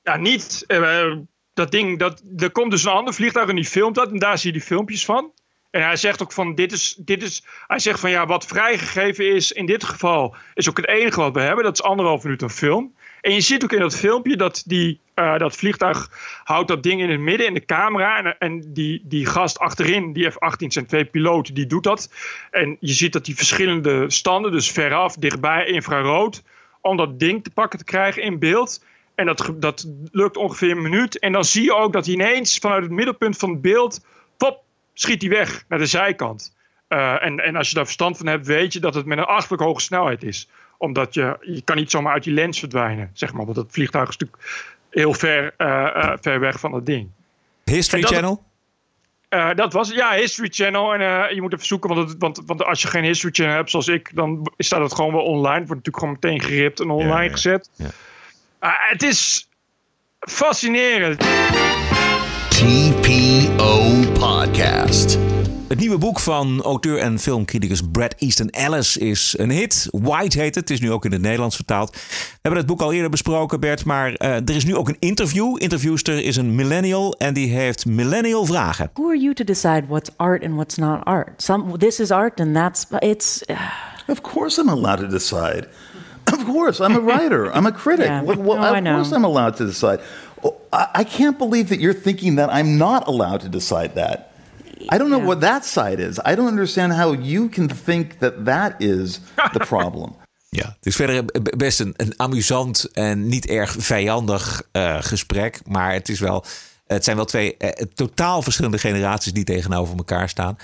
Ja, niet. eh, dat ding, dat, er komt dus een ander vliegtuig en die filmt dat. En daar zie je die filmpjes van. En hij zegt ook van, dit is, dit is... Hij zegt van, ja, wat vrijgegeven is in dit geval... is ook het enige wat we hebben. Dat is anderhalf minuut een film. En je ziet ook in dat filmpje dat die, eh, dat vliegtuig houdt dat ding in het midden in de camera. En, en die, die gast achterin, die F-18 zijn twee piloten, die doet dat. En je ziet dat die verschillende standen, dus veraf, dichtbij, infrarood... om dat ding te pakken te krijgen in beeld... En dat, dat lukt ongeveer een minuut. En dan zie je ook dat hij ineens vanuit het middelpunt van het beeld. pop, schiet hij weg naar de zijkant. Eh, en, en als je daar verstand van hebt, weet je dat het met een achtelijk hoge snelheid is. Omdat je, je kan niet zomaar uit die lens verdwijnen. Zeg maar, want dat vliegtuig is natuurlijk heel ver, eh, eh, ver weg van dat ding. History dat- Channel? Dat was ja, History Channel. En je moet even zoeken, want, het, want, want als je geen History Channel hebt zoals ik, dan staat het gewoon wel online. Het wordt natuurlijk gewoon meteen geript en online gezet. Ah, het is fascinerend. TPO Podcast. Het nieuwe boek van auteur en filmcriticus Brad Easton Ellis is een hit. White heet het. Het is nu ook in het Nederlands vertaald. We hebben het boek al eerder besproken, Bert. Maar eh, er is nu ook een interview. Interviewster is een millennial en die heeft millennial vragen. Who are you to decide what's art and what's not art? Some this is art and that's it's. Of course, I'm allowed to decide. Of course, I'm a writer. I'm a critic. Yeah. Well, well, No, I of know. course, I'm allowed to decide. Oh, I, I can't believe that you're thinking that I'm not allowed to decide that. I don't know what that side is. I don't understand how you can think that that is the problem. Ja, het is verder best een, een amusant en niet erg vijandig eh, gesprek. Maar het, is wel, het zijn wel twee eh, totaal verschillende generaties die tegenover elkaar staan.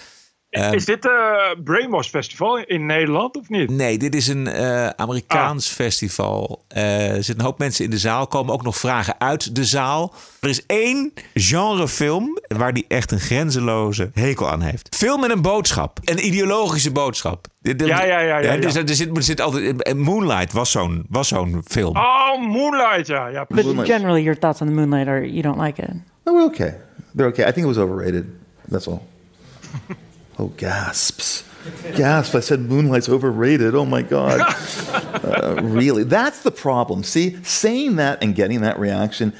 Ehm, is dit een Brainwash Festival in Nederland of niet? Nee, dit is een eh, Amerikaans festival. Eh, er zitten een hoop mensen in de zaal. komen ook nog vragen uit de zaal. Er is één genrefilm waar die echt een grenzeloze hekel aan heeft. Film met een boodschap. Een ideologische boodschap. De- de- Ja, ja, ja, ja, dus ja. er zit, er zit altijd, eh, Moonlight was zo'n was zo'n film. Oh, Moonlight, ja. ja But Moonlight. generally, your thoughts on the Moonlight are you don't like it. No, we're okay. They're okay. I think it was overrated. That's all. Oh, gasps. Gasp. I said Moonlight's overrated. Oh, my God. Uh, really? That's the problem. See, saying that and getting that reaction,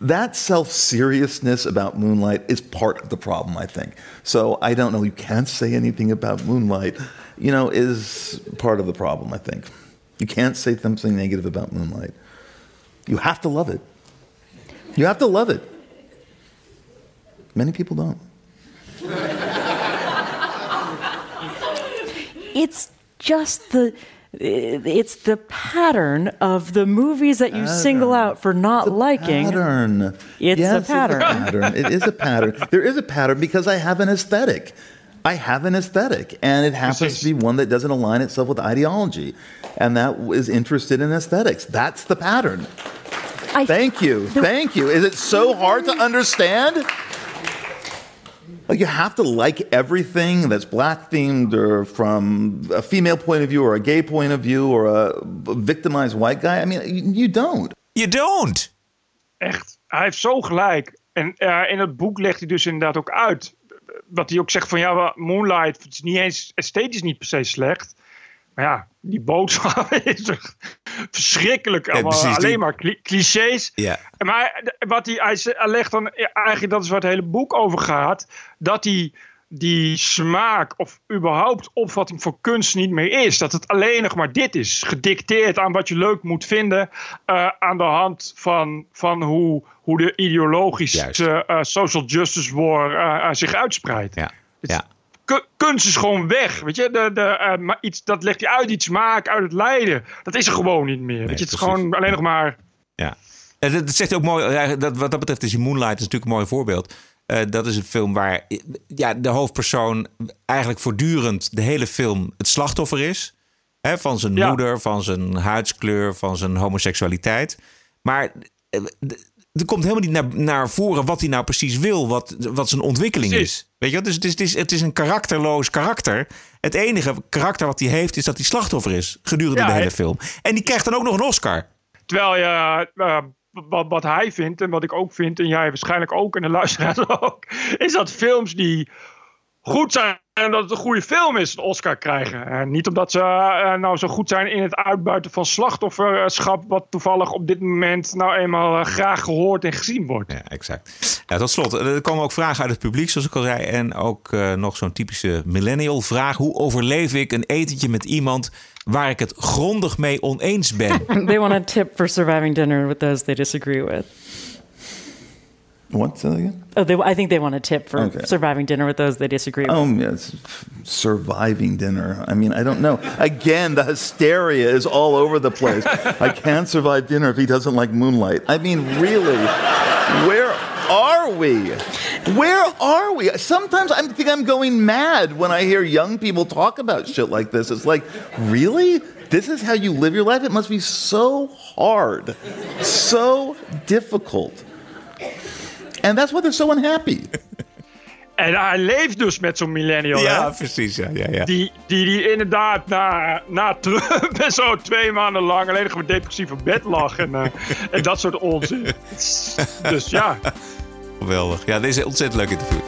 that self seriousness about Moonlight is part of the problem, I think. So I don't know. You can't say anything about Moonlight, you know, is part of the problem, I think. You can't say something negative about Moonlight. You have to love it. You have to love it. Many people don't. It's just the it's the pattern of the movies that you single out for not liking. Pattern. It's yes, a pattern. It's a pattern. It is a pattern. There is a pattern because I have an aesthetic. I have an aesthetic, and it happens to be one that doesn't align itself with ideology, and that is interested in aesthetics. That's the pattern. Thank you. Thank you. Is it so hard to understand? Like you have to like everything that's black themed or from a female point of view or a gay point of view or a victimized white guy. I mean, you, you don't. You don't. Echt, hij heeft zo gelijk. En eh, in het boek legt hij dus inderdaad ook uit. Wat hij ook zegt van ja, wel, Moonlight het is niet eens esthetisch niet per se slecht. Maar ja, die boodschap is verschrikkelijk. Allemaal, precies, die- alleen maar cli- clichés. Ja. Maar wat hij, hij legt dan eigenlijk, dat is waar het hele boek over gaat, dat hij die smaak of überhaupt opvatting voor kunst niet meer is. Dat het alleen nog maar dit is. Gedicteerd aan wat je leuk moet vinden. eh, aan de hand van, van hoe, hoe de ideologische eh, social justice war eh, zich uitspreidt. Ja. ja. Ku- kunst is gewoon weg. Weet je? De, de, eh, maar iets, dat legt hij uit, die smaak, uit het lijden. Dat is er gewoon niet meer. weet je? Het is gewoon alleen nog maar. Ja. En Dat, zegt ook mooi. Dat, wat dat betreft is die Moonlight is natuurlijk een mooi voorbeeld. Eh, dat is een film waar ja, de hoofdpersoon eigenlijk voortdurend de hele film het slachtoffer is. Hè, van zijn Ja. moeder, van zijn huidskleur, van zijn homoseksualiteit. Maar eh, er komt helemaal niet naar, naar voren wat hij nou precies wil, wat, wat zijn ontwikkeling is. Weet je, wel? dus het is, het, is, het is een karakterloos karakter. Het enige karakter wat hij heeft is dat hij slachtoffer is gedurende Ja, de hele film. En die krijgt dan ook nog een Oscar. Terwijl je, eh, wat, wat hij vindt en wat ik ook vind, en jij waarschijnlijk ook en de luisteraars ook, is dat films die goed zijn en dat het een goede film is, een Oscar krijgen. En niet omdat ze uh, nou zo goed zijn in het uitbuiten van slachtofferschap, wat toevallig op dit moment nou eenmaal uh, graag gehoord en gezien wordt. Ja, exact. Ja, tot slot, er komen ook vragen uit het publiek, zoals ik al zei. En ook uh, nog zo'n typische millennial vraag. Hoe overleef ik een etentje met iemand waar ik het grondig mee oneens ben? they want a tip for surviving dinner with those they disagree with. What? Say that again? Oh, they, I think they want a tip for Okay. surviving dinner with those they disagree with. Oh, yes. Surviving dinner. I mean, I don't know. Again, the hysteria is all over the place. I can't survive dinner if he doesn't like moonlight. I mean, really, where are we? Where are we? Sometimes I think I'm going mad when I hear young people talk about shit like this. It's like, really? This is how you live your life? It must be so hard, so difficult. And that's why they're so unhappy. En hij leeft dus met zo'n millennial. Ja, hè? precies. Ja, ja, ja. Die, die, die inderdaad na, na Trump en zo twee maanden lang alleen nog maar depressief op bed lag. En, eh, en dat soort onzin. Dus ja. Geweldig. Ja, dit is een ontzettend leuk interview.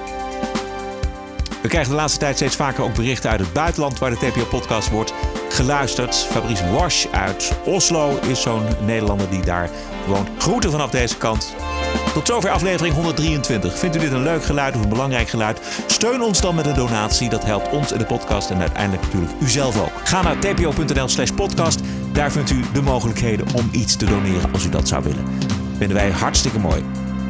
We krijgen de laatste tijd steeds vaker ook berichten uit het buitenland waar de TPO-podcast wordt geluisterd. Fabrice Wash uit Oslo is zo'n Nederlander die daar woont. Groeten vanaf deze kant. Tot zover aflevering 123. Vindt u dit een leuk geluid of een belangrijk geluid? Steun ons dan met een donatie. Dat helpt ons in de podcast en uiteindelijk natuurlijk u zelf ook. Ga naar tpo.nl slash podcast. Daar vindt u de mogelijkheden om iets te doneren als u dat zou willen. Vinden wij hartstikke mooi.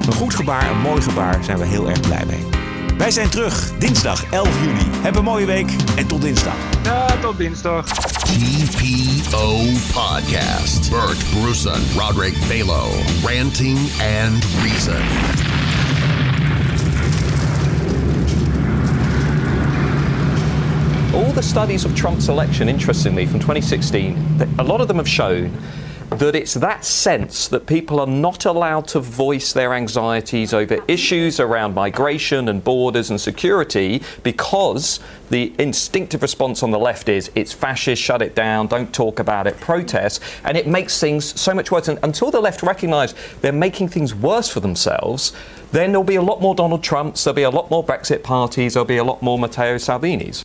Een goed gebaar, een mooi gebaar, zijn we heel erg blij mee. Wij zijn terug dinsdag 11 juni. Heb een mooie week en tot dinsdag. Ja, tot dinsdag. TPO Podcast. Bert Bruson, Roderick Balo, Ranting and Reason. All the studies of Trump's election, interestingly, from 2016, that a lot of them have shown that it's that sense that people are not allowed to voice their anxieties over issues around migration and borders and security because the instinctive response on the left is it's fascist, shut it down, don't talk about it, protest, and it makes things so much worse. And until the left recognise they're making things worse for themselves, then there'll be a lot more Donald Trumps, there'll be a lot more Brexit parties, there'll be a lot more Matteo Salvinis.